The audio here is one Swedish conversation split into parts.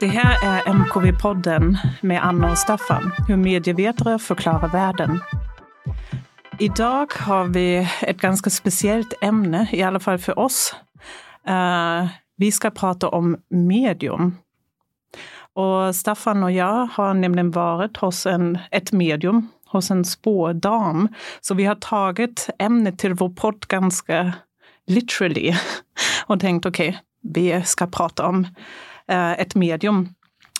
Det här är MKV-podden med Anna och Staffan, hur medievetare förklarar världen. Idag har vi ett ganska speciellt ämne, i alla fall för oss. Uh, vi ska prata om medium. Och Staffan och jag har nämligen varit hos en, ett medium, hos en spådam. Så vi har tagit ämnet till vår podd ganska literally och tänkt okej, okay, vi ska prata om ett medium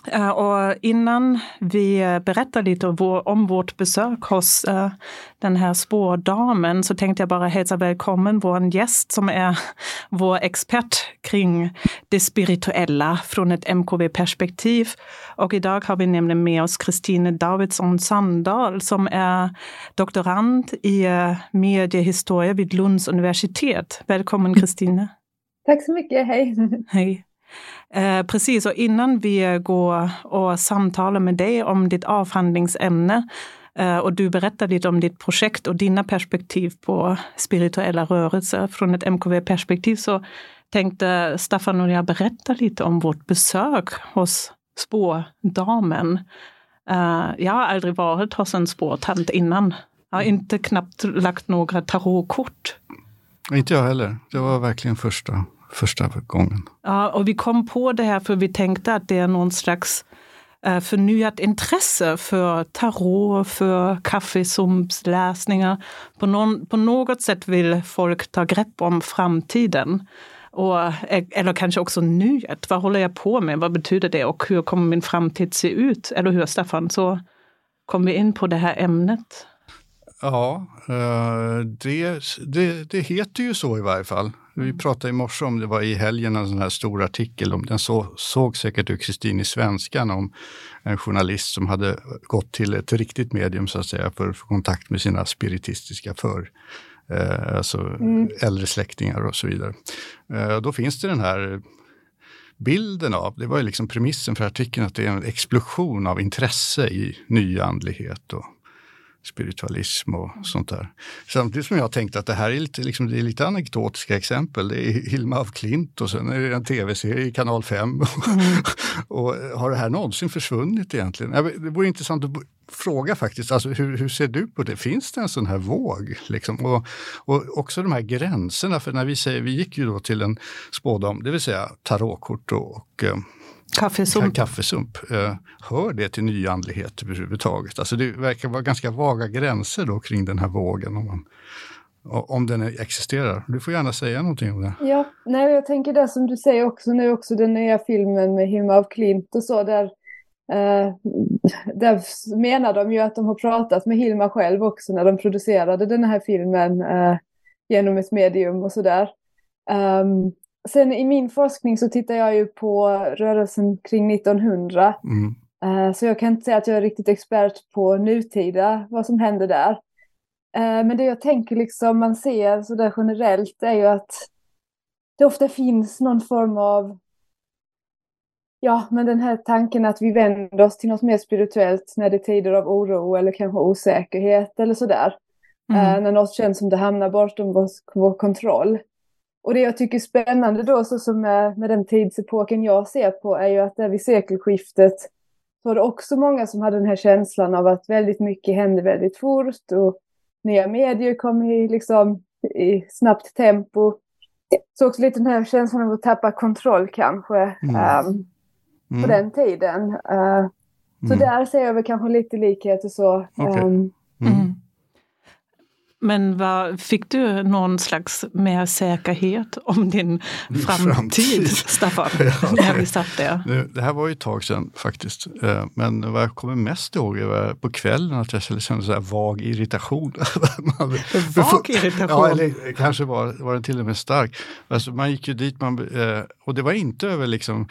Eh, och innan vi berättar lite om vårt besök hos eh, den här spårdamen så tänkte jag bara hälsa välkommen vår gäst som är vår expert kring det spirituella från ett MKV-perspektiv. Och idag har vi nämligen med oss Kristine Davidsson Sandahl som är doktorand i eh, mediehistoria vid Lunds universitet. Välkommen Kristine! Tack så mycket, hej! Hej! Eh, precis, och innan vi går och samtalar med dig om ditt avhandlingsämne eh, och du berättar lite om ditt projekt och dina perspektiv på spirituella rörelser från ett MKV-perspektiv så tänkte Staffan och jag berätta lite om vårt besök hos spårdamen. Eh, jag har aldrig varit hos en spårtant innan. Jag har inte knappt lagt några tarotkort. Inte jag heller. Det var verkligen första första gången. Ja, och vi kom på det här för vi tänkte att det är någon slags eh, förnyat intresse för tarot, för kaffesumpsläsningar. På, någon, på något sätt vill folk ta grepp om framtiden. Och, eh, eller kanske också nuet. Vad håller jag på med? Vad betyder det och hur kommer min framtid se ut? Eller hur Staffan? Så kom vi in på det här ämnet. Ja, eh, det, det, det heter ju så i varje fall. Vi mm. pratade i morse om, det var i helgen, en sån här stor artikel, om, den så, såg säkert du Kristin i Svenskan, om en journalist som hade gått till ett riktigt medium så att säga för att få kontakt med sina spiritistiska för eh, alltså mm. äldre släktingar och så vidare. Eh, då finns det den här bilden av, det var ju liksom premissen för artikeln, att det är en explosion av intresse i nyandlighet och spiritualism och sånt där. Samtidigt som jag tänkte att det här är lite, liksom, det är lite anekdotiska exempel. Det är Hilma af Klint och sen är det en tv-serie i kanal 5. Mm. och har det här någonsin försvunnit egentligen? Det vore intressant att fråga faktiskt, alltså, hur, hur, ser du på det? Finns det en sån här våg? Liksom? Och, och också de här gränserna, för när vi säger, vi gick ju då till en spådam, det vill säga tarotkort och, och eh, Kaffesump. Kaffesump. Eh, hör det till nyandlighet överhuvudtaget? Alltså det verkar vara ganska vaga gränser då kring den här vågen. Om, man, om den existerar. Du får gärna säga någonting om det. Ja, nej, jag tänker det som du säger också nu, också den nya filmen med Hilma af Klint och så, där, eh, där menar de ju att de har pratat med Hilma själv också när de producerade den här filmen eh, genom ett medium och sådär. Um, sen i min forskning så tittar jag ju på rörelsen kring 1900. Mm. Uh, så jag kan inte säga att jag är riktigt expert på nutida, vad som händer där. Uh, men det jag tänker liksom man ser så där generellt är ju att det ofta finns någon form av Ja, men den här tanken att vi vänder oss till något mer spirituellt när det är tider av oro eller kanske osäkerhet eller sådär. Mm. Uh, när något känns som det hamnar bortom vår, vår kontroll. Och det jag tycker är spännande då, så som med, med den tidsepoken jag ser på, är ju att där vid sekelskiftet så var det också många som hade den här känslan av att väldigt mycket hände väldigt fort och nya medier kom i, liksom, i snabbt tempo. Så också lite den här känslan av att tappa kontroll kanske mm. Um, mm. på den tiden. Uh, så mm. där ser jag väl kanske lite likheter så. Okay. Um, men vad, fick du någon slags mer säkerhet om din framtid, framtid. Staffan? ja, när vi satt där? Det här var ju ett tag sedan faktiskt. Eh, men vad jag kommer mest ihåg var på kvällen att jag kände så här vag irritation. vag irritation? Ja, eller kanske var, var den till och med stark. Alltså man gick ju dit man, eh, och det var inte över liksom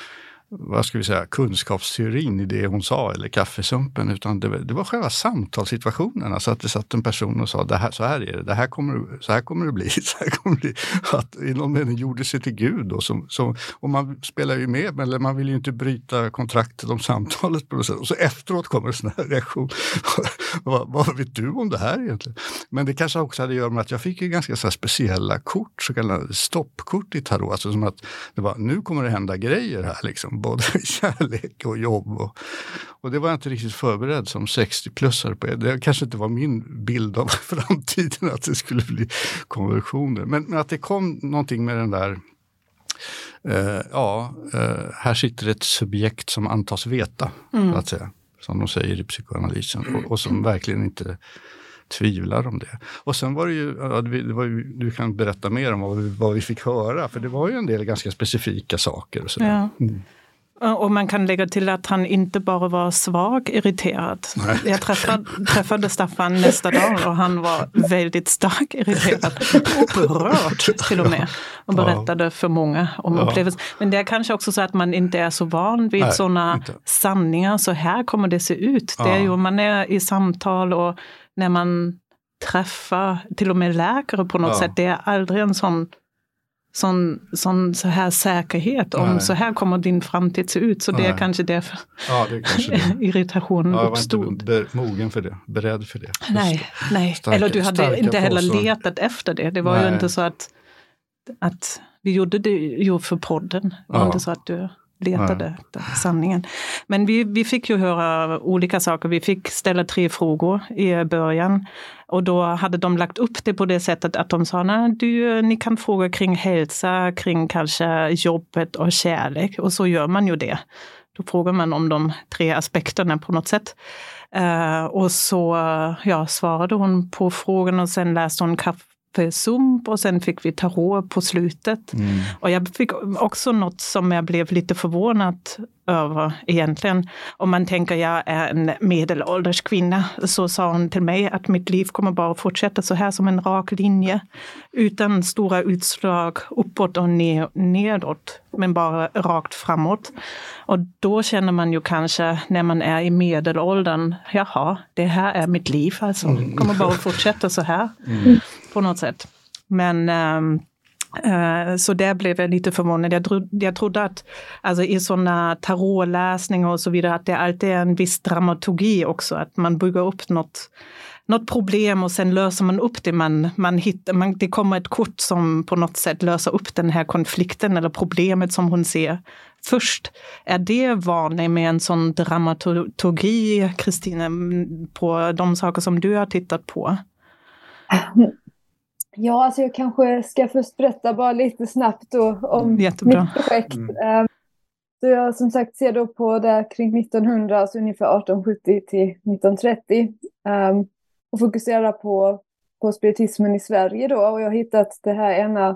vad ska vi säga, kunskapsteorin i det hon sa eller kaffesumpen utan det, det var själva samtalssituationen. Alltså att det satt en person och sa det här, så här är det, det här kommer, så här kommer det bli. Så här kommer det bli. Att i någon mening gjorde sig till Gud. Då, som, som, och man spelar ju med, men man vill ju inte bryta kontraktet om samtalet på något sätt. Och så efteråt kommer en sån här reaktion. vad, vad vet du om det här egentligen? Men det kanske också hade att göra med att jag fick ju ganska så speciella kort, så kallade stoppkort i tarot. Alltså som att det var, nu kommer det hända grejer här, liksom, både kärlek och jobb. Och, och det var jag inte riktigt förberedd som 60-plussare på. Det kanske inte var min bild av framtiden att det skulle bli konversioner. Men, men att det kom någonting med den där Uh, ja, uh, här sitter ett subjekt som antas veta, mm. att säga, som de säger i psykoanalysen och, och som verkligen inte tvivlar om det. Och sen var det ju, det var ju du kan berätta mer om vad vi, vad vi fick höra, för det var ju en del ganska specifika saker. Och Ja. Mm. Och man kan lägga till att han inte bara var svag irriterad. Nej. Jag träffade, träffade Staffan nästa dag och han var väldigt starkt irriterad. Upprörd till och med. Och berättade för många om ja. upplevelsen. Men det är kanske också så att man inte är så van vid sådana sanningar. Så här kommer det se ut. Ja. Det är ju, man är i samtal och när man träffar till och med läkare på något ja. sätt. Det är aldrig en sån, sån, sån så här säkerhet om Nej. så här kommer din framtid se ut. Så Nej. det är kanske därför ja, det är kanske det. irritationen ja, uppstod. Jag var inte mogen för det, beredd för det. Nej, Nej. Starka, eller du hade inte heller påstånd. letat efter det. Det var Nej. ju inte så att, att vi gjorde det ju för podden. Det var ja. inte så att du letade efter sanningen. Men vi, vi fick ju höra olika saker. Vi fick ställa tre frågor i början. Och då hade de lagt upp det på det sättet att de sa, nej, du, ni kan fråga kring hälsa, kring kanske jobbet och kärlek. Och så gör man ju det. Då frågar man om de tre aspekterna på något sätt. Uh, och så ja, svarade hon på frågan och sen läste hon sump och sen fick vi tarot på slutet. Mm. Och jag fick också något som jag blev lite förvånad över egentligen. Om man tänker jag är en medelålders kvinna så sa hon till mig att mitt liv kommer bara fortsätta så här som en rak linje utan stora utslag uppåt och nedåt men bara rakt framåt. Och då känner man ju kanske när man är i medelåldern, jaha, det här är mitt liv alltså. Det kommer bara fortsätta så här mm på något sätt. Men um, så där blev jag lite förvånad. Jag, tro, jag trodde att alltså i sådana tarotläsningar och så vidare att det alltid är en viss dramaturgi också, att man bygger upp något, något problem och sen löser man upp det. Man, man hittar, man, det kommer ett kort som på något sätt löser upp den här konflikten eller problemet som hon ser först. Är det vanligt med en sån dramaturgi, Kristina, på de saker som du har tittat på? Mm. Ja, alltså jag kanske ska först berätta bara lite snabbt då om Jättebra. mitt projekt. Mm. Ehm, så jag som sagt ser då på det kring 1900, alltså ungefär 1870 till 1930. Um, och fokuserar på, på spiritismen i Sverige då. Och jag har hittat det här ena,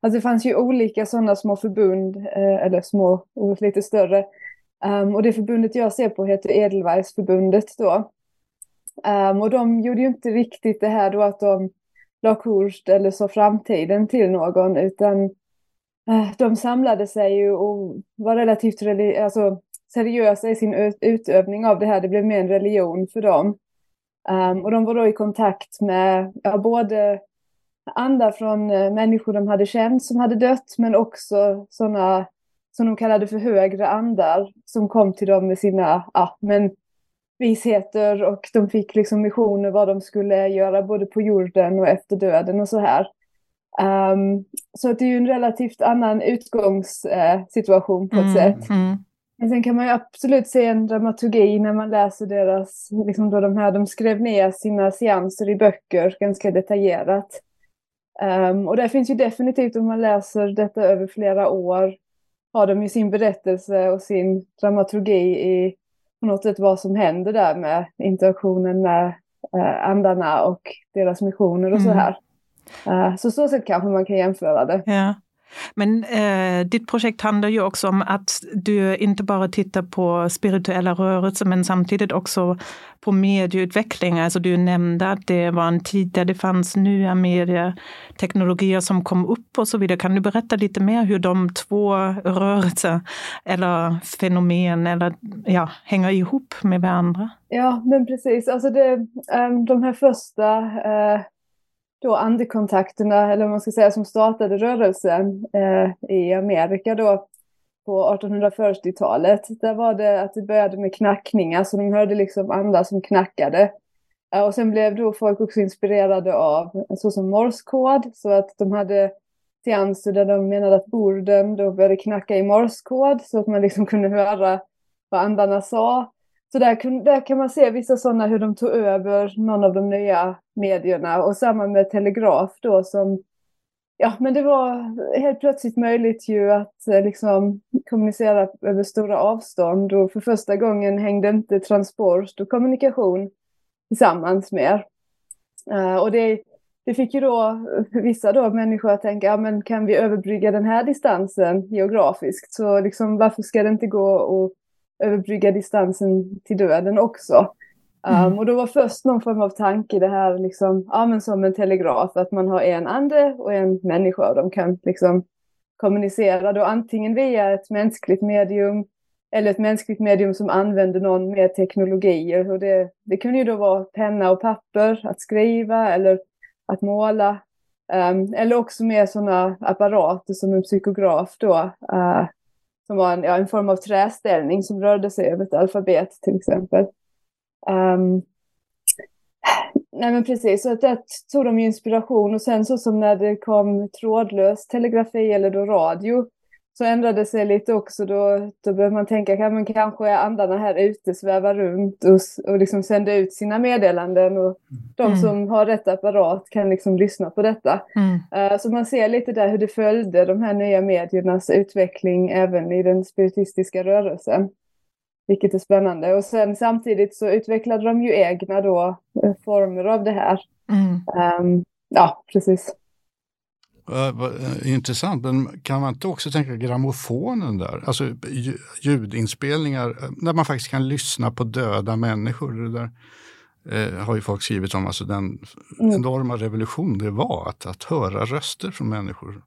alltså det fanns ju olika sådana små förbund, eh, eller små och lite större. Um, och det förbundet jag ser på heter Edelweissförbundet då. Um, och de gjorde ju inte riktigt det här då att de la eller så framtiden till någon, utan eh, de samlade sig ju och var relativt alltså, seriösa i sin utövning av det här. Det blev mer en religion för dem. Um, och de var då i kontakt med ja, både andar från eh, människor de hade känt som hade dött, men också sådana som de kallade för högre andar som kom till dem med sina ja, men visheter och de fick liksom missioner vad de skulle göra både på jorden och efter döden och så här. Um, så det är ju en relativt annan utgångssituation på ett mm, sätt. Mm. Men sen kan man ju absolut se en dramaturgi när man läser deras, liksom då de här, de skrev ner sina seanser i böcker ganska detaljerat. Um, och där finns ju definitivt om man läser detta över flera år, har de ju sin berättelse och sin dramaturgi i på något sätt vad som händer där med interaktionen med eh, andarna och deras missioner och mm. så här. Uh, så så sätt kanske man kan jämföra det. Ja. Men eh, ditt projekt handlar ju också om att du inte bara tittar på spirituella rörelser men samtidigt också på medieutveckling. Alltså du nämnde att det var en tid där det fanns nya medieteknologier som kom upp och så vidare. Kan du berätta lite mer hur de två rörelser eller fenomen eller, ja, hänger ihop med varandra? Ja, men precis. Alltså det, ehm, de här första eh, då andekontakterna, eller vad man ska säga, som startade rörelsen eh, i Amerika då på 1840-talet. Där var det att det började med knackningar, så de hörde liksom andra som knackade. Eh, och sen blev då folk också inspirerade av såsom morskod, så att de hade seanser där de menade att borden då började knacka i morskod, så att man liksom kunde höra vad andarna sa. Så där, där kan man se vissa sådana hur de tog över någon av de nya medierna. Och samma med telegraf då som Ja, men det var helt plötsligt möjligt ju att eh, liksom kommunicera över stora avstånd. Och för första gången hängde inte transport och kommunikation tillsammans mer. Eh, och det, det fick ju då vissa då människor att tänka, ja men kan vi överbrygga den här distansen geografiskt? Så liksom varför ska det inte gå att överbrygga distansen till döden också. Mm. Um, och då var först någon form av tanke det här liksom, ja men som en telegraf, att man har en ande och en människa och de kan liksom kommunicera då antingen via ett mänskligt medium eller ett mänskligt medium som använder någon mer teknologier. Och det, det kunde ju då vara penna och papper, att skriva eller att måla. Um, eller också med sådana apparater som en psykograf då, uh, som var en, ja, en form av träställning som rörde sig över ett alfabet till exempel. Um, nej men precis, så att där tog de inspiration och sen så som när det kom trådlös telegrafi eller då radio så ändrade sig lite också. Då, då började man tänka, ja, men kanske är andarna här ute, svävar runt och, och liksom sänder ut sina meddelanden. Och de mm. som har rätt apparat kan liksom lyssna på detta. Mm. Uh, så man ser lite där hur det följde de här nya mediernas utveckling även i den spiritistiska rörelsen. Vilket är spännande. Och sen samtidigt så utvecklade de ju egna då eh, former av det här. Mm. Um, ja, precis. Uh, intressant, men kan man inte också tänka grammofonen där? Alltså ljudinspelningar, där man faktiskt kan lyssna på döda människor. Det där uh, har ju folk skrivit om, alltså den mm. enorma revolution det var att, att höra röster från människor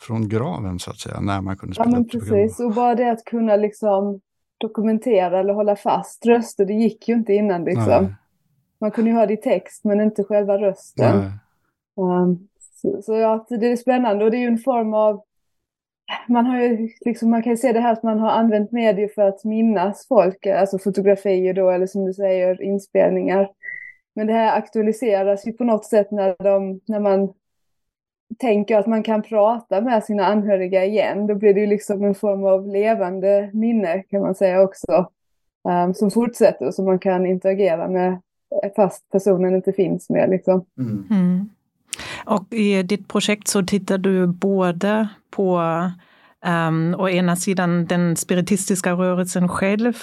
från graven så att säga, när man kunde spela Ja men precis, och bara det att kunna liksom dokumentera eller hålla fast röster, det gick ju inte innan liksom. Nej. Man kunde ju höra det i text men inte själva rösten. Um, så, så ja, det är spännande och det är ju en form av man, har ju liksom, man kan ju se det här att man har använt medier för att minnas folk, alltså fotografier då, eller som du säger, inspelningar. Men det här aktualiseras ju på något sätt när, de, när man tänker att man kan prata med sina anhöriga igen. Då blir det ju liksom en form av levande minne kan man säga också. Um, som fortsätter och som man kan interagera med fast personen inte finns med. Liksom. Mm. Mm. Och i ditt projekt så tittar du både på um, å ena sidan den spiritistiska rörelsen själv,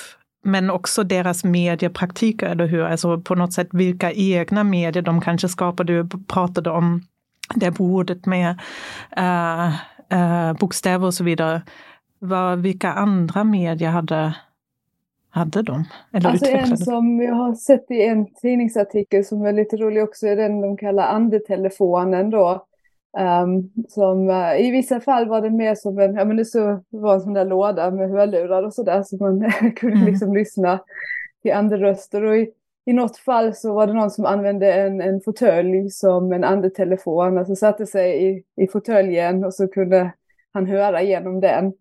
men också deras mediepraktiker, eller hur? Alltså på något sätt vilka egna medier de kanske skapade Du pratade om det bordet med uh, uh, bokstäver och så vidare. Var, vilka andra medier hade hade de? Eller alltså en som jag har sett i en tidningsartikel som är lite rolig också är den de kallar andetelefonen då. Um, som, uh, I vissa fall var det mer som en, ja men det så, var en sån där låda med hörlurar och sådär så man kunde mm. liksom lyssna till anderröster. Och i, i något fall så var det någon som använde en, en fåtölj som en andetelefon, alltså satte sig i, i fåtöljen och så kunde han höra genom den.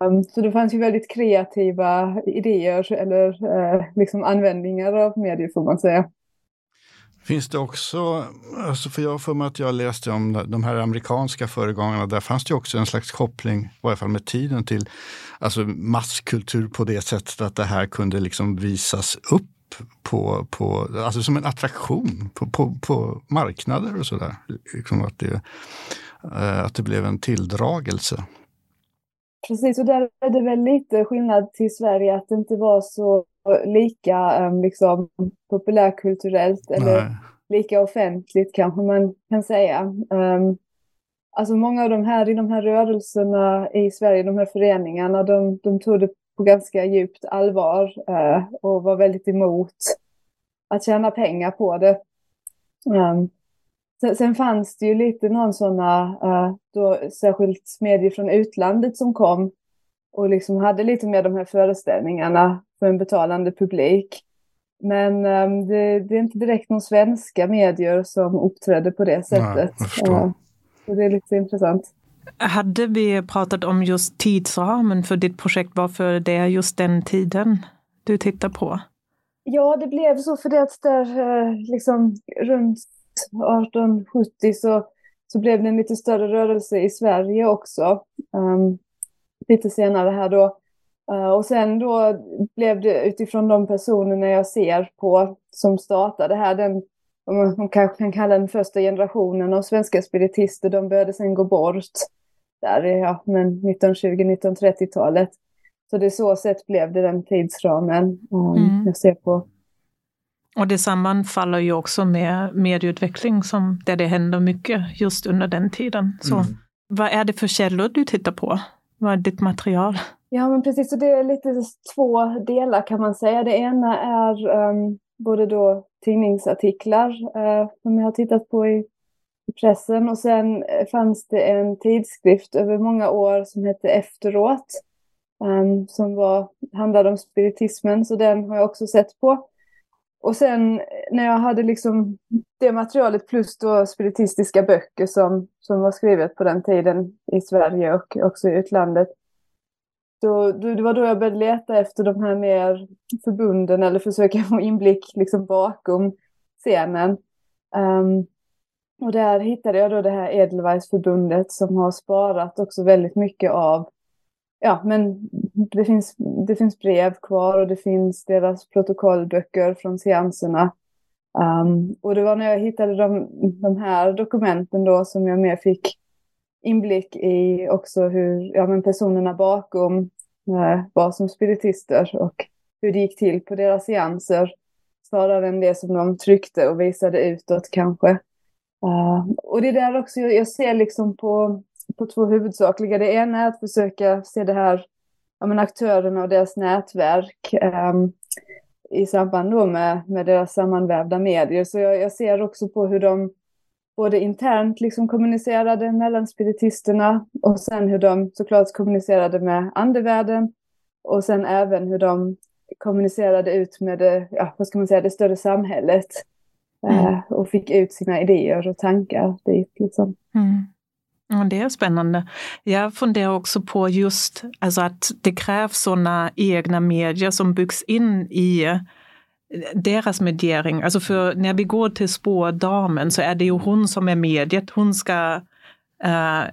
Um, så det fanns ju väldigt kreativa idéer eller uh, liksom användningar av medier får man säga. Finns det också, alltså för jag har för mig att jag läste om de här amerikanska föregångarna, där fanns det också en slags koppling, i varje fall med tiden, till alltså masskultur på det sättet att det här kunde liksom visas upp på, på, alltså som en attraktion på, på, på marknader och sådär. Liksom att, det, eh, att det blev en tilldragelse. Precis, och där är det väl lite skillnad till Sverige att det inte var så lika um, liksom, populärkulturellt eller lika offentligt kanske man kan säga. Um, alltså många av de här i de här rörelserna i Sverige, de här föreningarna, de, de tog det på ganska djupt allvar eh, och var väldigt emot att tjäna pengar på det. Um, sen, sen, fanns det ju lite någon sådana, uh, då, särskilt medier från utlandet som kom och liksom hade lite mer de här föreställningarna för en betalande publik. Men um, det, det, är inte direkt någon svenska medier som uppträdde på det sättet. Nej, uh, så det är lite intressant. Hade vi pratat om just tidsramen för ditt projekt? Varför det är just den tiden du tittar på? Ja, det blev så för det att där eh, liksom runt 1870 så, så blev det en lite större rörelse i Sverige också. Um, lite senare här då. Uh, och sen då blev det utifrån de personerna jag ser på som startade här, den, man kanske kan kalla den första generationen av svenska spiritister, de började sen gå bort där, ja, men 1920-1930-talet. Så det så sätt blev det den tidsramen um, mm. jag ser på. Och det sammanfaller ju också med medieutveckling som, där det händer mycket just under den tiden. Så mm. vad är det för källor du tittar på? Vad är ditt material? Ja men precis, så det är lite två delar kan man säga. Det ena är um, både då tidningsartiklar uh, som jag har tittat på i, i pressen och sen fanns det en tidskrift över många år som hette Efteråt um, som var, handlade om spiritismen, så den har jag också sett på. Och sen eh, när jag hade liksom det materialet plus då spiritistiska böcker som, som var skrivet på den tiden i Sverige och också i utlandet. Då, då, det var då jag började leta efter de här mer förbunden eller försöka få inblick liksom bakom scenen. Um, och där hittade jag då det här Edelweissförbundet som har sparat också väldigt mycket av ja, men det finns, det finns brev kvar och det finns deras protokollböcker från seanserna. Um, och det var när jag hittade de, de här dokumenten då som jag mer fick inblick i också hur ja, men personerna bakom eh, var som spiritister och hur det gick till på deras seanser snarare än det som de tryckte och visade utåt kanske. Uh, och det är där också jag, jag ser liksom på på två huvudsakliga. Det ena är att försöka se det här, ja, men aktörerna och deras nätverk um, i samband då med, med deras sammanvävda medier. Så jag, jag, ser också på hur de både internt liksom kommunicerade mellan spiritisterna och sen hur de såklart kommunicerade med andevärlden och sen även hur de kommunicerade ut med det, ja, vad ska man säga, det större samhället mm. eh, och fick ut sina idéer och tankar dit. Liksom. Mm. Det är spännande. Jag funderar också på just alltså att det krävs sådana egna medier som byggs in i deras mediering. Alltså för när vi går till spårdamen så är det ju hon som är mediet. Hon ska uh,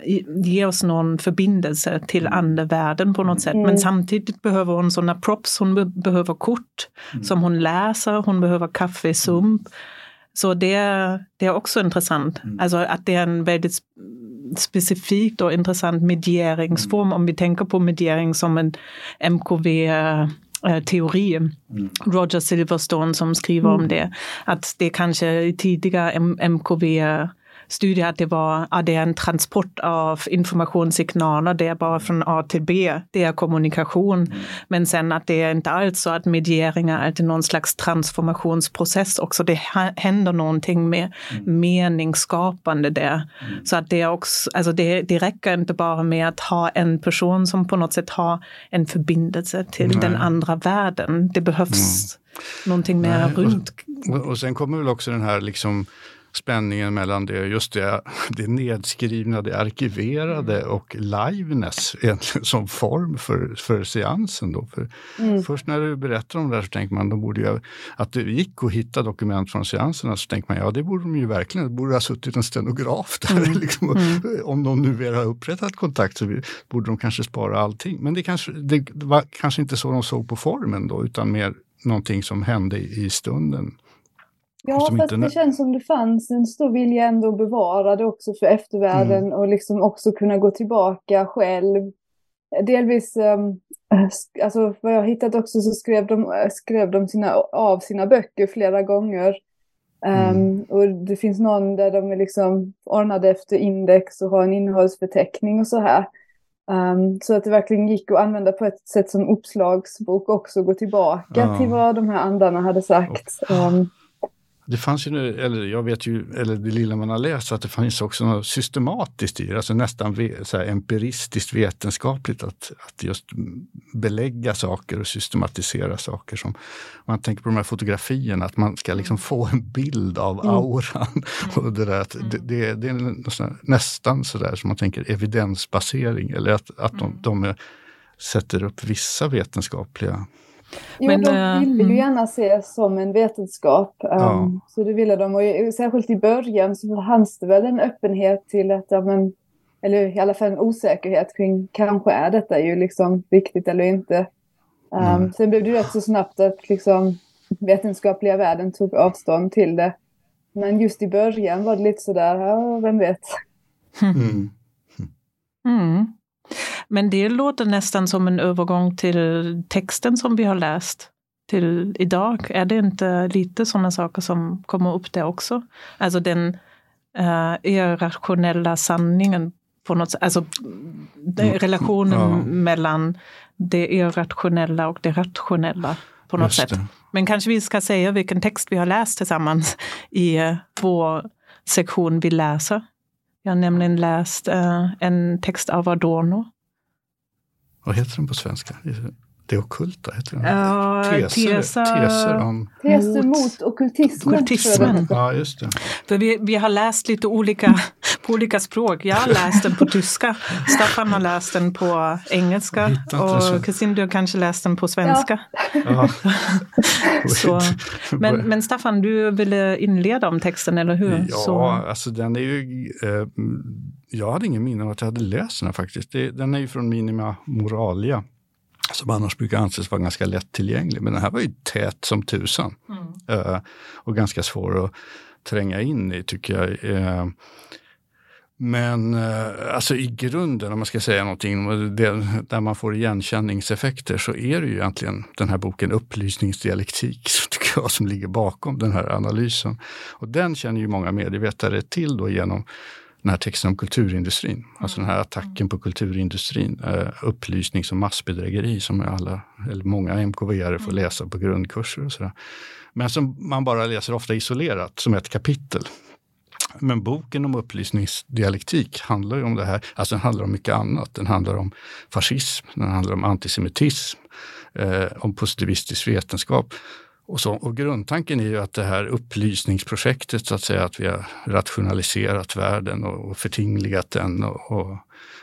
ge oss någon förbindelse till mm. andevärlden på något sätt. Mm. Men samtidigt behöver hon sådana props, hon be behöver kort mm. som hon läser, hon behöver kaffesump. Så det, det är också intressant. Mm. Alltså att det är en väldigt specifikt och intressant medieringsform mm. om vi tänker på mediering som en MKV-teori. Mm. Roger Silverstone som skriver mm. om det. Att det kanske tidigare MKV studie att det var att det är en transport av informationssignaler, det är bara från A till B, det är kommunikation. Mm. Men sen att det är inte alls så att mediering är alltid någon slags transformationsprocess också, det händer någonting med mm. meningsskapande där. Mm. Så att det är också, alltså det, det räcker inte bara med att ha en person som på något sätt har en förbindelse till Nej. den andra världen. Det behövs mm. någonting mer runt. Och, och sen kommer väl också den här liksom spänningen mellan det, just det, det nedskrivna, det arkiverade mm. och liveness egentligen som form för, för seansen. Då. För mm. Först när du berättar om det här så tänker man de borde ju, att det gick att hitta dokument från seanserna så tänker man ja det borde de ju verkligen, det borde ha suttit en stenograf där. Mm. Liksom, mm. Om de nu väl har upprättat kontakt så borde de kanske spara allting. Men det, kanske, det var kanske inte så de såg på formen då utan mer någonting som hände i stunden. Ja, fast det känns som det fanns en stor vilja ändå att bevara det också för eftervärlden mm. och liksom också kunna gå tillbaka själv. Delvis, um, alltså vad jag hittat också så skrev de, skrev de sina, av sina böcker flera gånger. Um, och det finns någon där de är liksom ordnade efter index och har en innehållsförteckning och så här. Um, så att det verkligen gick att använda på ett sätt som uppslagsbok också, gå tillbaka ja. till vad de här andarna hade sagt. Um, det fanns ju, eller jag vet ju, eller det lilla man har läst, att det finns också något systematiskt i det, alltså nästan så här empiristiskt vetenskapligt att, att just belägga saker och systematisera saker. Som man tänker på de här fotografierna, att man ska liksom få en bild av mm. auran. Mm. Och det, där, att det, det, det är nästan så där som man tänker evidensbasering, eller att, att de, mm. de sätter upp vissa vetenskapliga Jo, Men, de eh, ville ju mm. gärna se som en vetenskap. Um, ja. Så det ville de. Och särskilt i början så fanns det väl en öppenhet till att, ja, men, eller i alla fall en osäkerhet kring kanske är detta ju liksom riktigt eller inte. Um, mm. Sen blev det rätt så snabbt att liksom, vetenskapliga världen tog avstånd till det. Men just i början var det lite sådär, ja, vem vet. Mm. Mm. Men det låter nästan som en övergång till texten som vi har läst till idag. Är det inte lite sådana saker som kommer upp där också? Alltså den uh, irrationella sanningen på något sätt, alltså mm. relationen ja. mellan det irrationella och det rationella på något sätt. Men kanske vi ska säga vilken text vi har läst tillsammans i uh, vår sektion Vi läser. Jag har nämligen läst uh, en text av Adorno vad heter den på svenska? Det okulta heter den. Ja, teser, tesa, teser, om... teser mot, mot okultismen. okultismen. Ja, just det. För vi, vi har läst lite olika på olika språk. Jag har läst den på tyska, Staffan har läst den på engelska och Kristin du har kanske läst den på svenska. Ja. Så, men, men Staffan, du ville inleda om texten, eller hur? Ja, Så. alltså den är ju... Eh, jag hade ingen minne av att jag hade läst den här faktiskt. Det, den är ju från Minima Moralia som annars brukar anses vara ganska lättillgänglig. Men den här var ju tät som tusan mm. uh, och ganska svår att tränga in i tycker jag. Uh, men uh, alltså i grunden, om man ska säga någonting, det, där man får igenkänningseffekter så är det ju egentligen den här boken Upplysningsdialektik tycker jag, som ligger bakom den här analysen. Och den känner ju många medievetare till då genom den här texten om kulturindustrin. Alltså den här attacken på kulturindustrin. Eh, upplysnings och massbedrägeri som alla, eller många MKV-are får mm. läsa på grundkurser och sådär. Men som man bara läser ofta isolerat som ett kapitel. Men boken om upplysningsdialektik handlar ju om det här, alltså den handlar om mycket annat. Den handlar om fascism, den handlar om antisemitism, eh, om positivistisk vetenskap. Och, så, och grundtanken är ju att det här upplysningsprojektet, så att säga, att vi har rationaliserat världen och, och förtingligat den och, och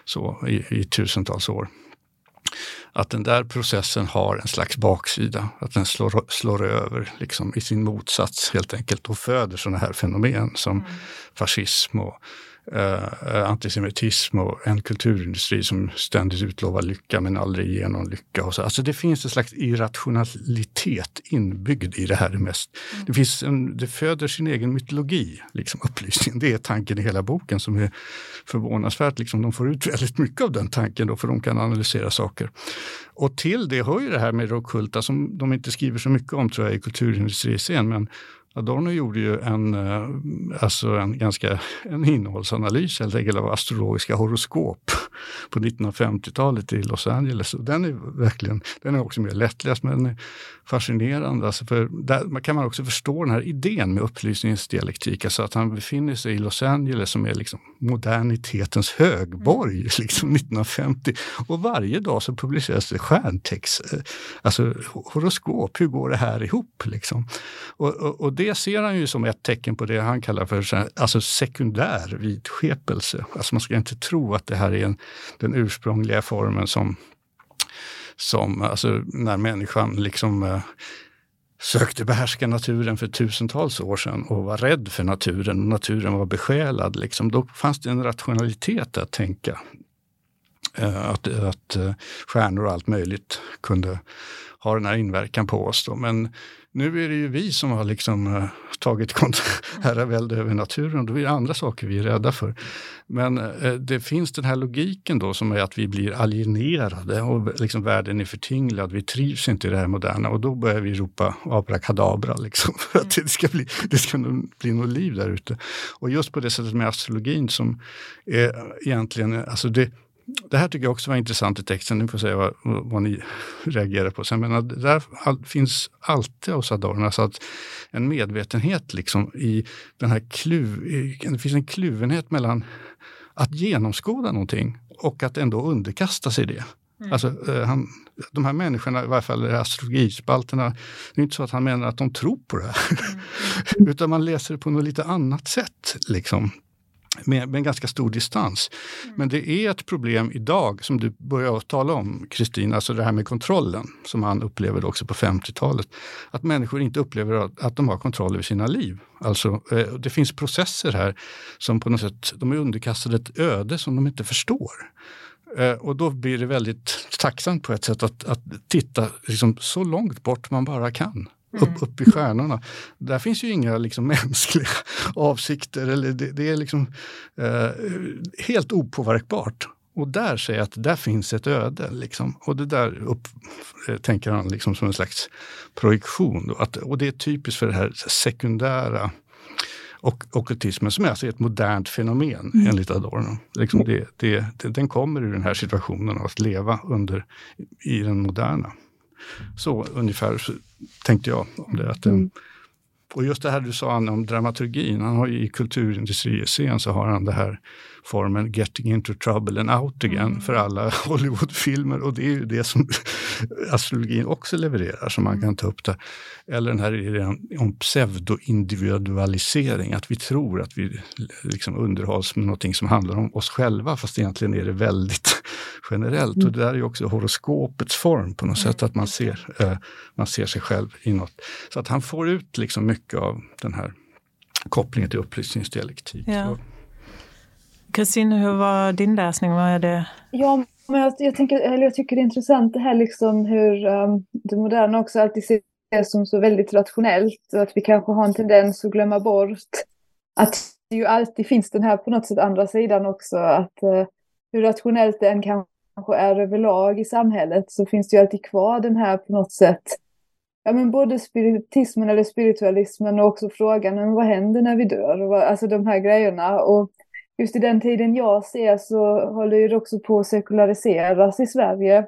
så i, i, tusentals år. Att den där processen har en slags baksida, att den slår, slår över liksom, i sin motsats helt enkelt och föder sådana här fenomen som mm. fascism och eh, antisemitism och en kulturindustri som ständigt utlovar lycka men aldrig ger någon lycka. Och så. Alltså det finns en slags irrationalitet inbyggd i det här. Mest. Mm. Det, finns en, det föder sin egen mytologi, liksom upplysning. Det är tanken i hela boken som är förvånansvärt. Liksom, de får ut väldigt mycket av den tanken då, för de kan analysera saker. Och till det hör ju det här med det ockulta som de inte skriver så mycket om tror jag i kulturindustriscen, men Adorno gjorde ju en, eh, alltså en ganska en innehållsanalys helt enkelt av astrologiska horoskop på 1950-talet i Los Angeles. Och den är verkligen, den är också mer lättläst men den är fascinerande. Alltså för där kan man också förstå den här idén med upplysningens dialektik, alltså att han befinner sig i Los Angeles som är liksom modernitetens högborg, mm. liksom 1950. Och varje dag så publiceras det stjärntext, eh, alltså horoskop, hur går det här ihop? Liksom? Och, och, och det det ser han ju som ett tecken på det han kallar för alltså sekundär vidskepelse. Alltså man ska inte tro att det här är en, den ursprungliga formen som, som alltså när människan liksom eh, sökte behärska naturen för tusentals år sedan och var rädd för naturen och naturen var besjälad. Liksom. Då fanns det en rationalitet att tänka. Eh, att, att eh, stjärnor och allt möjligt kunde ha den här inverkan på oss. Då. Men nu är det ju vi som har liksom uh, tagit herravälde över naturen. Då är det andra saker vi är rädda för. Men eh, det finns den här logiken då som är att vi blir alienerade och liksom världen är förtinglad. Vi trivs inte i det här moderna och då börjar vi ropa abrakadabra liksom, för att det ska bli, det ska bli något liv där ute. Och just på det sättet med astrologin som är egentligen, alltså det, det här tycker jag också var intressant i texten. Ni får säga vad, vad ni reagerar på sen. Men där finns alltid hos Adorno, alltså att en medvetenhet liksom i den här kluv, det finns en kluvenhet mellan att genomskåda någonting och att ändå underkasta sig det. Mm. Alltså, eh, han, de här människorna, i varje fall astrologispalterna, det är inte så att han menar att de tror på det här. Mm. Utan man läser det på något lite annat sätt. Liksom med, med en ganska stor distans. Mm. Men det är ett problem idag, som du börjar tala om Kristin, alltså det här med kontrollen som han upplevde också på 50-talet. Att människor inte upplever att de har kontroll över sina liv. Alltså, eh, det finns processer här som på något sätt, de är underkastade ett öde som de inte förstår. Eh, och då blir det väldigt tacksamt på ett sätt att, att titta liksom så långt bort man bara kan. Mm. Upp, upp i stjärnorna. Där finns ju inga liksom, mänskliga avsikter. Eller det, det är liksom eh, helt opåverkbart. Och där säger jag att där finns ett öde. Liksom. Och det där upp, eh, tänker han liksom som en slags projektion. Att, och det är typiskt för det här sekundära och okkultismen som är alltså ett modernt fenomen mm. enligt Adorno. Liksom det, det, det, den kommer ur den här situationen av att leva under i den moderna. Så ungefär så tänkte jag om det. Att, mm. Och just det här du sa Anna om dramaturgin, han har ju i kulturindustriescen så har han det här formen Getting into trouble and out again mm. för alla Hollywoodfilmer och det är ju det som astrologin också levererar som man mm. kan ta upp där. Eller den här idén om pseudoindividualisering, att vi tror att vi liksom underhålls med någonting som handlar om oss själva fast egentligen är det väldigt generellt. Mm. Och det där är ju också horoskopets form på något sätt, att man ser, eh, man ser sig själv i något. Så att han får ut liksom mycket av den här kopplingen till upplysningsdialektik. Ja. Kristin, hur var din läsning? Vad är det? Ja, men jag, jag, tänker, eller jag tycker det är intressant det här liksom hur um, det moderna också alltid ses som så väldigt rationellt och att vi kanske har en tendens att glömma bort att det ju alltid finns den här på något sätt andra sidan också. Att uh, hur rationellt det än kanske är överlag i samhället så finns det ju alltid kvar den här på något sätt ja, men både spiritismen eller spiritualismen och också frågan men vad händer när vi dör? Och vad, alltså de här grejerna. Och just i den tiden jag ser så håller det också på att sekulariseras i Sverige.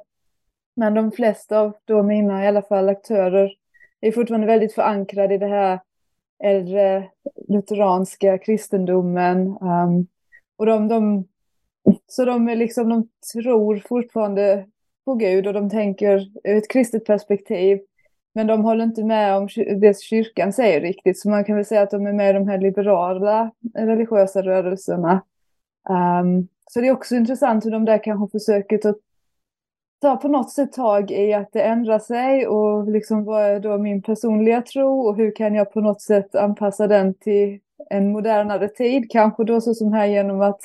Men de flesta av då mina i alla fall aktörer är fortfarande väldigt förankrade i det här äldre lutheranska kristendomen. Um, och de, de, så de, är liksom, de tror fortfarande på Gud och de tänker ur ett kristet perspektiv. Men de håller inte med om det kyrkan säger riktigt, så man kan väl säga att de är med i de här liberala religiösa rörelserna. Um, så det är också intressant hur de där kanske försöker ta, ta på något sätt tag i att det ändrar sig och liksom vad är då min personliga tro och hur kan jag på något sätt anpassa den till en modernare tid, kanske då så som här genom att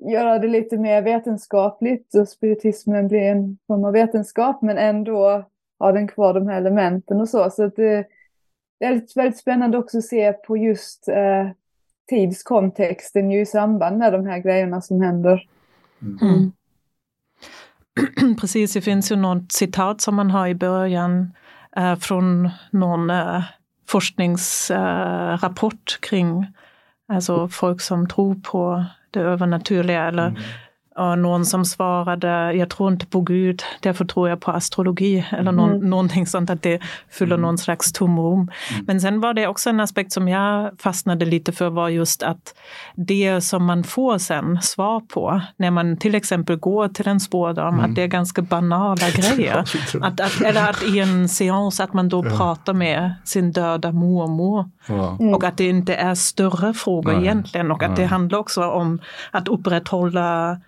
göra det lite mer vetenskapligt och spiritismen blir en form av vetenskap men ändå har den kvar de här elementen och så. Så att det, det är väldigt spännande också att se på just eh, tidskontexten ju i samband med de här grejerna som händer. Mm. mm. Precis, det finns ju något citat som man har i början eh, från någon eh, forskningsrapport eh, kring alltså folk som tror på det övernaturliga eller mm och någon som svarade, jag tror inte på Gud, därför tror jag på astrologi. Eller någon, mm. någonting sånt, att det fyller mm. någon slags tomrum. Mm. Men sen var det också en aspekt som jag fastnade lite för var just att det som man får sen svar på, när man till exempel går till en spårdam, mm. att det är ganska banala grejer. att, att, eller att i en seans att man då ja. pratar med sin döda mormor. Ja. Och att det inte är större frågor Nej. egentligen och att Nej. det handlar också om att upprätthålla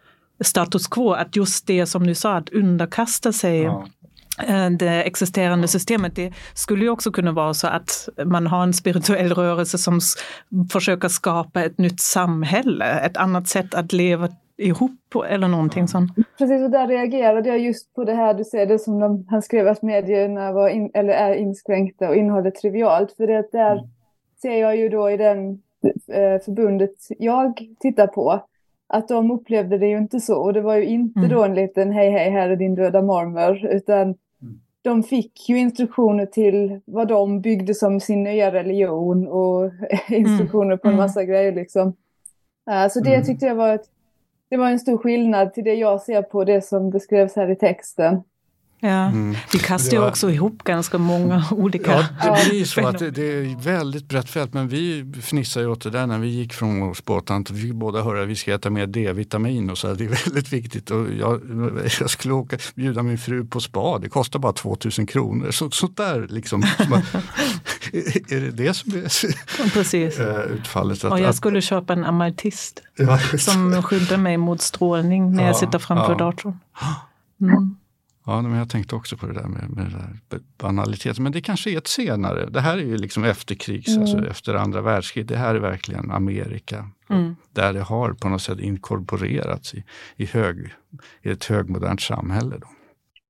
status quo, att just det som du sa, att underkasta sig ja. Eh, det existerande systemet. Det skulle ju också kunna vara så att man har en spirituell rörelse som försöker skapa ett nytt samhälle, ett annat sätt att leva ihop eller någonting sånt. Precis, och där reagerade jag just på det här du säger, det som de, han skrev att medierna var in, eller är inskränkta och innehållet trivialt. För det där, ser jag ju då i den eh, förbundet jag tittar på att de upplevde det ju inte så. Och det var ju inte mm. då en liten hej hej här är din döda mormor utan mm. de fick ju instruktioner till vad de byggde som sin nya religion och instruktioner mm. på en mm. massa grejer liksom. Uh, så det mm. tyckte jag var ett, det var en stor skillnad till det jag ser på det som beskrevs här i texten. Ja, mm. vi kastar ju också ihop ganska många olika... Ja, det blir så att det, det, är väldigt brett fält men vi fnissar ju åt det där när vi gick från sporttant. Vi fick båda höra att vi ska äta mer D-vitamin och så. Här. Det är väldigt viktigt. Och jag, jag skulle åka, bjuda min fru på spa, det kostar bara 2000 kronor. Så, sånt där liksom. är, är det det som är Precis. Eh, utfallet? Att, och jag skulle köpa en amartist ja, som skyddar mig mot strålning när ja, jag sitter framför ja. datorn. Mm. Ja, men jag tänkte också på det där med, med det banaliteten. Men det kanske är ett senare. Det här är ju liksom efterkrigs, mm. alltså efter andra världskriget. Det här är verkligen Amerika. Mm. Där det har på något sätt inkorporerats i, i, hög, i ett högmodernt samhälle. Då.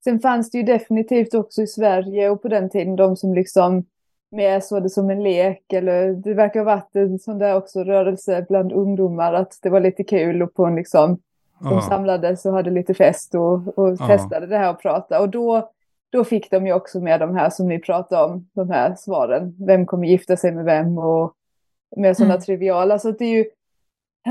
Sen fanns det ju definitivt också i Sverige och på den tiden de som liksom mer såg det som en lek eller det verkar ha varit en sån där också rörelse bland ungdomar att det var lite kul och på en liksom de ja. samlades och hade lite fest och, och testade det här och pratade. Och då, då fick de ju också med de här som ni pratade om, de här svaren. Vem kommer gifta sig med vem och med sådana mm. triviala. Så det är ju,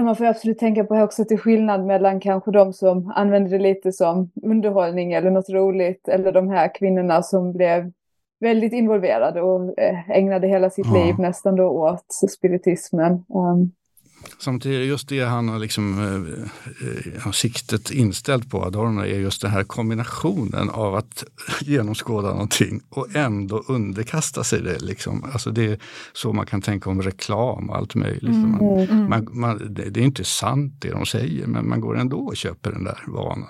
man får absolut tänka på också att det är skillnad mellan kanske de som använder det lite som underhållning eller något roligt. Eller de här kvinnorna som blev väldigt involverade och eh, ägnade hela sitt ja. liv nästan då åt spiritismen. Um, Samtidigt, just det han har liksom, eh, eh siktet inställt på, Adorno, är just den här kombinationen av att genomskåda någonting och ändå underkasta sig det. Liksom. Alltså det är så man kan tänka om reklam och allt möjligt. Mm. Man, mm. man, man, det, det, är inte sant det de säger, men man går ändå och köper den där vanan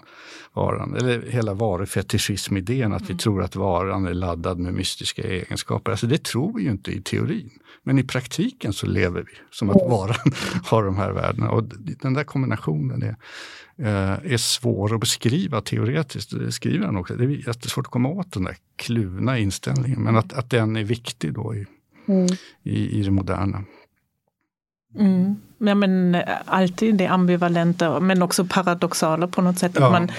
varan. Eller hela varufetischism-idén, att vi mm. tror att varan är laddad med mystiska egenskaper. Alltså det tror vi ju inte i teorin. Men i praktiken så lever vi som att varan har de här värdena. Och den där kombinationen är, eh, är svår att beskriva teoretiskt. Det skriver han också. Det är jättesvårt att komma åt den där kluvna inställningen. Men att, att den är viktig då i, mm. i, i det moderna. Mm. Ja, men eh, alltid det ambivalenta men också paradoxala på något sätt. Ja. Att man,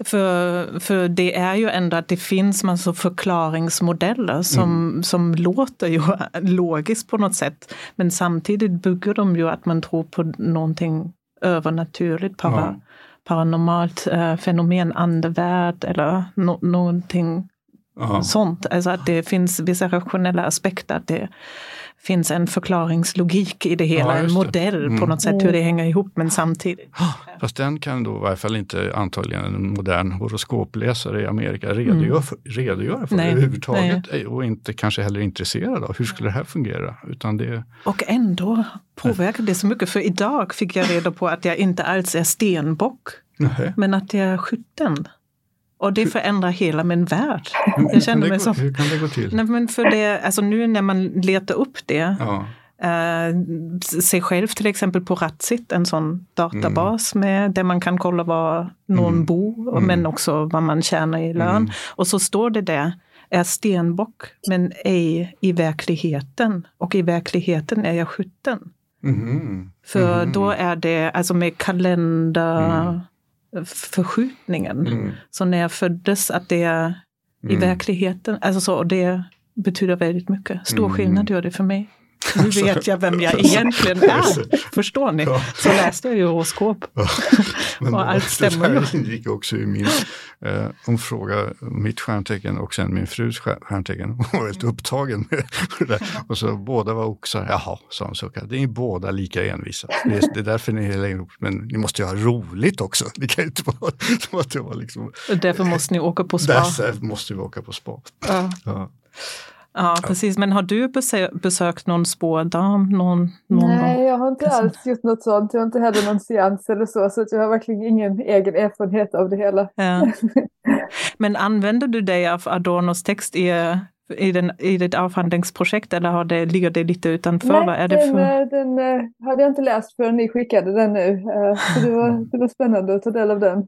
för, för det är ju ändå att det finns massa förklaringsmodeller som, mm. som låter ju logiskt på något sätt. Men samtidigt bygger de ju att man tror på någonting övernaturligt, para, ja. paranormalt äh, fenomen, andevärld eller no, någonting Aha. sånt. Alltså att det finns vissa rationella aspekter. Att det, finns en förklaringslogik i det hela, ja, en modell mm. på något sätt hur det hänger ihop men samtidigt. Fast den kan då i varje fall inte antagligen en modern horoskopläsare i Amerika redogöra mm. för, redogöra för nej, överhuvudtaget nej. och inte kanske heller intresserad av hur skulle det här fungera. Utan det... Och ändå påverkar det så mycket för idag fick jag reda på att jag inte alls är stenbock nej. men att jag är skytten. Och det förändrar hela min värld. Jag känner mig så. Hur kan det gå till? Nej, men för det, alltså nu när man letar upp det, ja. eh, sig själv till exempel på Ratsit, en sån databas mm. med, där man kan kolla var någon mm. bor, mm. men också vad man tjänar i lön. Mm. Och så står det där, är stenbock, men ej i verkligheten. Och i verkligheten är jag skytten. Mm. För mm. då är det, alltså med kalender, mm förskjutningen. Mm. Så när jag föddes, att det är i mm. verkligheten, alltså så, det betyder väldigt mycket. Stor mm. skillnad gör det för mig. Nu vet jag vem jag egentligen är. Förstår ni? Så läste jag ju horoskop. Men och allt stämmer ju. Det ingick också i min, eh, hon frågade mitt stjärntecken och sen min frus stjärntecken. Hon var helt upptagen med det där. Och så båda var oxar. Jaha, sa hon suckad. Det är båda lika envisa. Det är, det är därför ni är ihop. Men ni måste ju ha roligt också. Ni kan inte vara, det var liksom, därför måste ni åka på spa. Därför måste vi åka på spa. Ja. ja. Ja, precis. Men har du besökt någon spådam? Någon, någon Nej, jag har inte alls gjort något sånt. Jag har inte heller någon seans eller så, så jag har verkligen ingen egen erfarenhet av det hela. Ja. Men använder du dig av Adornos text i, i, den, i ditt avhandlingsprojekt eller har det, ligger det lite utanför? Nej, Vad är det för... den, den eh, hade jag inte läst förrän ni skickade den nu. Eh, så det var, det var spännande att ta del av den.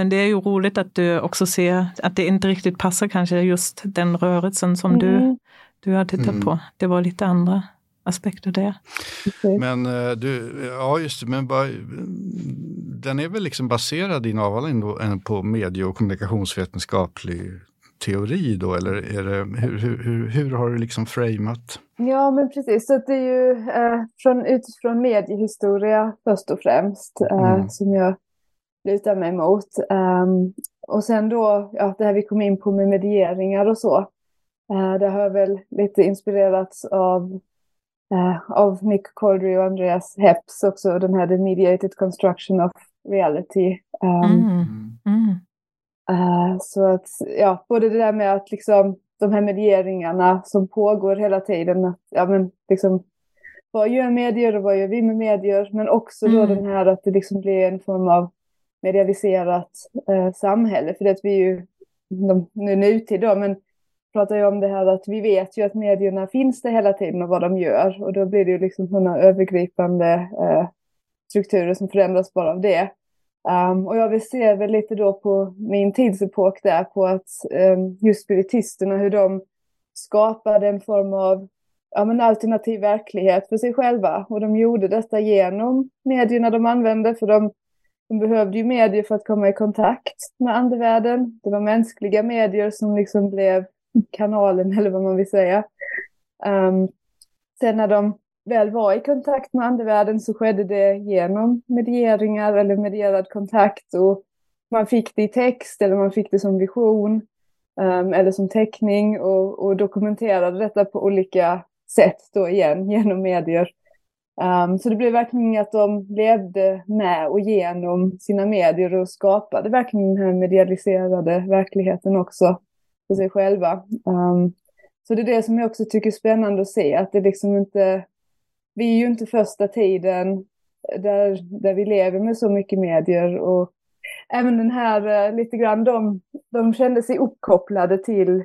Men det är ju roligt att du också ser att det inte riktigt passar kanske just den rörelsen som mm. du du har tittat mm. på. Det var lite andra aspekter där. Men eh, du, ja just det, men bara, den är väl liksom baserad din avhandling då, på medie och kommunikationsvetenskaplig teori då, eller är det, hur, hur, hur har du liksom framat? Ja, men precis. Så det är ju eh, från, utifrån mediehistoria först och främst eh, mm. som jag lutar mig mot. Um, och sen då, ja, det här vi kom in på med medieringar och så. Uh, det har väl lite inspirerats av, uh, av Nick Cordry och Andreas Hepps också, den här The Mediated Construction of Reality. Um, mm. Mm. Uh, så att, ja, både det där med att liksom de här medieringarna som pågår hela tiden, att, ja men liksom vad gör medier och vad gör vi med medier, men också då mm. den här att det liksom blir en form av medialiserat eh, samhälle. För det att vi ju, de, nu nutid då, men pratar ju om det här att vi vet ju att medierna finns det hela tiden och vad de gör. Och då blir det ju liksom sådana övergripande eh, strukturer som förändras bara av det. Um, och jag vill se väl lite då på min tidsepok där på att um, just spiritisterna, hur de skapade en form av ja, men alternativ verklighet för sig själva. Och de gjorde detta genom medierna de använde, för de de behövde ju medier för att komma i kontakt med andevärlden. Det var mänskliga medier som liksom blev kanalen, eller vad man vill säga. Um, sen när de väl var i kontakt med andevärlden så skedde det genom medieringar eller medierad kontakt. Och man fick det i text eller man fick det som vision um, eller som teckning och, och dokumenterade detta på olika sätt då igen genom medier. Um, så det blev verkligen att de levde med och genom sina medier och skapade verkligen den här medialiserade verkligheten också för sig själva. Um, så det är det som jag också tycker är spännande att se, att det liksom inte, vi är ju inte första tiden där, där vi lever med så mycket medier och även den här eh, lite grann, de, de kände sig uppkopplade till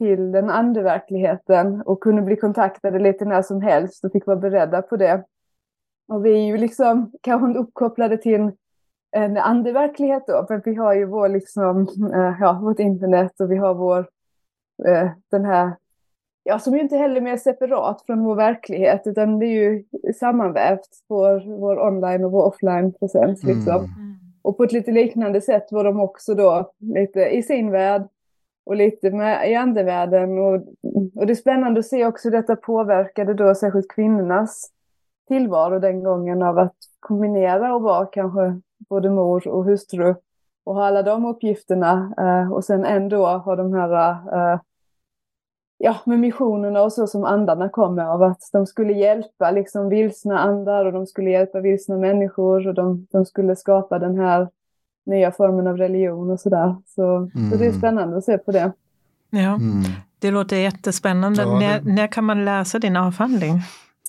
till den andeverkligheten och kunde bli kontaktade lite när som helst och fick vara beredda på det. Och vi är ju liksom kanske inte uppkopplade till en, en andeverklighet då, för vi har ju vår liksom, äh, ja, vårt internet och vi har vår, äh, den här, ja, som ju inte heller är mer separat från vår verklighet, utan det är ju sammanvävt, vår, vår online och vår offline-presens liksom. Mm. Och på ett lite liknande sätt var de också då lite i sin värld och lite med i andevärlden. Och, och det är spännande att se också hur detta påverkade då särskilt kvinnornas tillvaro den gången av att kombinera och vara kanske både mor och hustru och ha alla de uppgifterna eh, och sen ändå ha de här eh, ja, med missionerna och så som andarna kommer av att de skulle hjälpa liksom vilsna andar och de skulle hjälpa vilsna människor och de, de skulle skapa den här nya formen av religion och sådär. Så, mm. så det är mm. spännande att se på det. Ja, mm. det låter jättespännande. Ja, det... När, när kan man läsa din avhandling?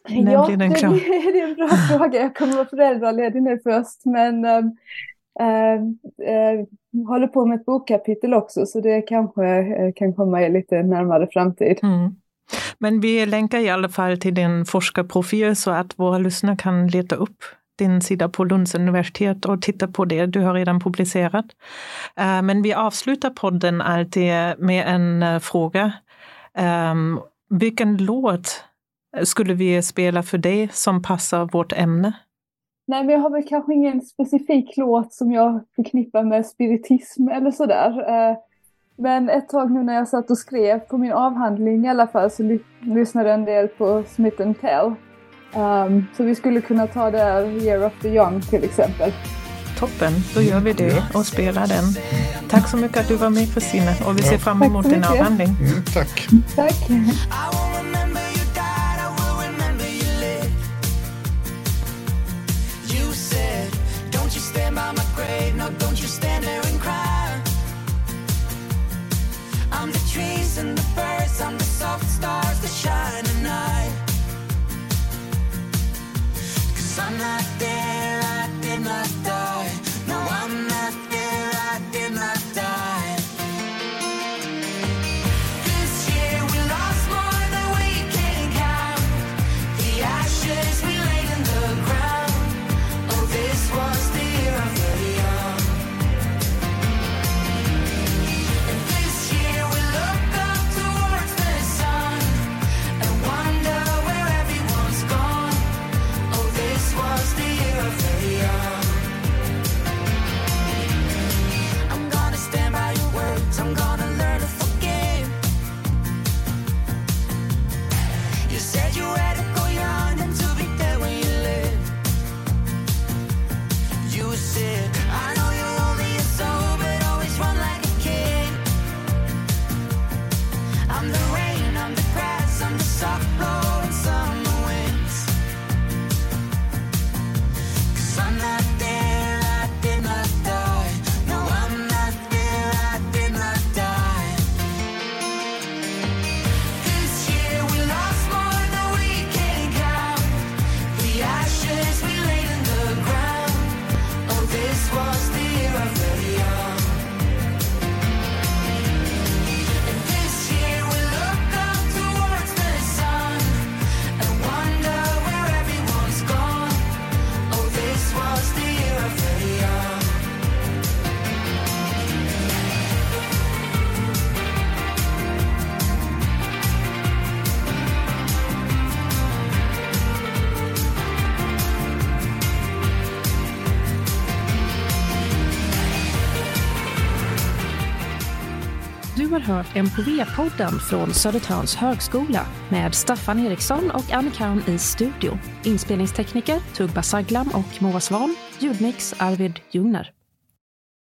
När ja, blir den klar? Det, det är en bra fråga. Jag kommer vara föräldraledig nu först, men äh, äh, håller på med ett bokkapitel också, så det kanske äh, kan komma i lite närmare framtid. Mm. Men vi länkar i alla fall till din forskarprofil så att våra lyssnare kan leta upp din sida på Lunds universitet och titta på det. Du har redan publicerat. Eh, men vi avslutar podden alltid med en eh, fråga. Ehm, vilken låt skulle vi spela för dig som passar vårt ämne? Nej, men jag har väl kanske ingen specifik låt som jag förknippar med spiritism eller sådär. Eh, men ett tag nu när jag satt och skrev på min avhandling i alla fall så lyssnade jag en del på Smith Tell. Um, så vi skulle kunna ta det Year of the Young till exempel. Toppen, då gör vi det och spelar den. Tack så mycket att du var med Christina och vi ser fram emot din avhandling. Mm, tack. Tack. I'm the trees and the birds, I'm the soft stars that shine I'm not hört MKV-podden från Södertörns högskola med Staffan Eriksson och Annie Kaun i studio. Inspelningstekniker Tugba Saglam och Moa Svan. Ljudmix Arvid Ljungner.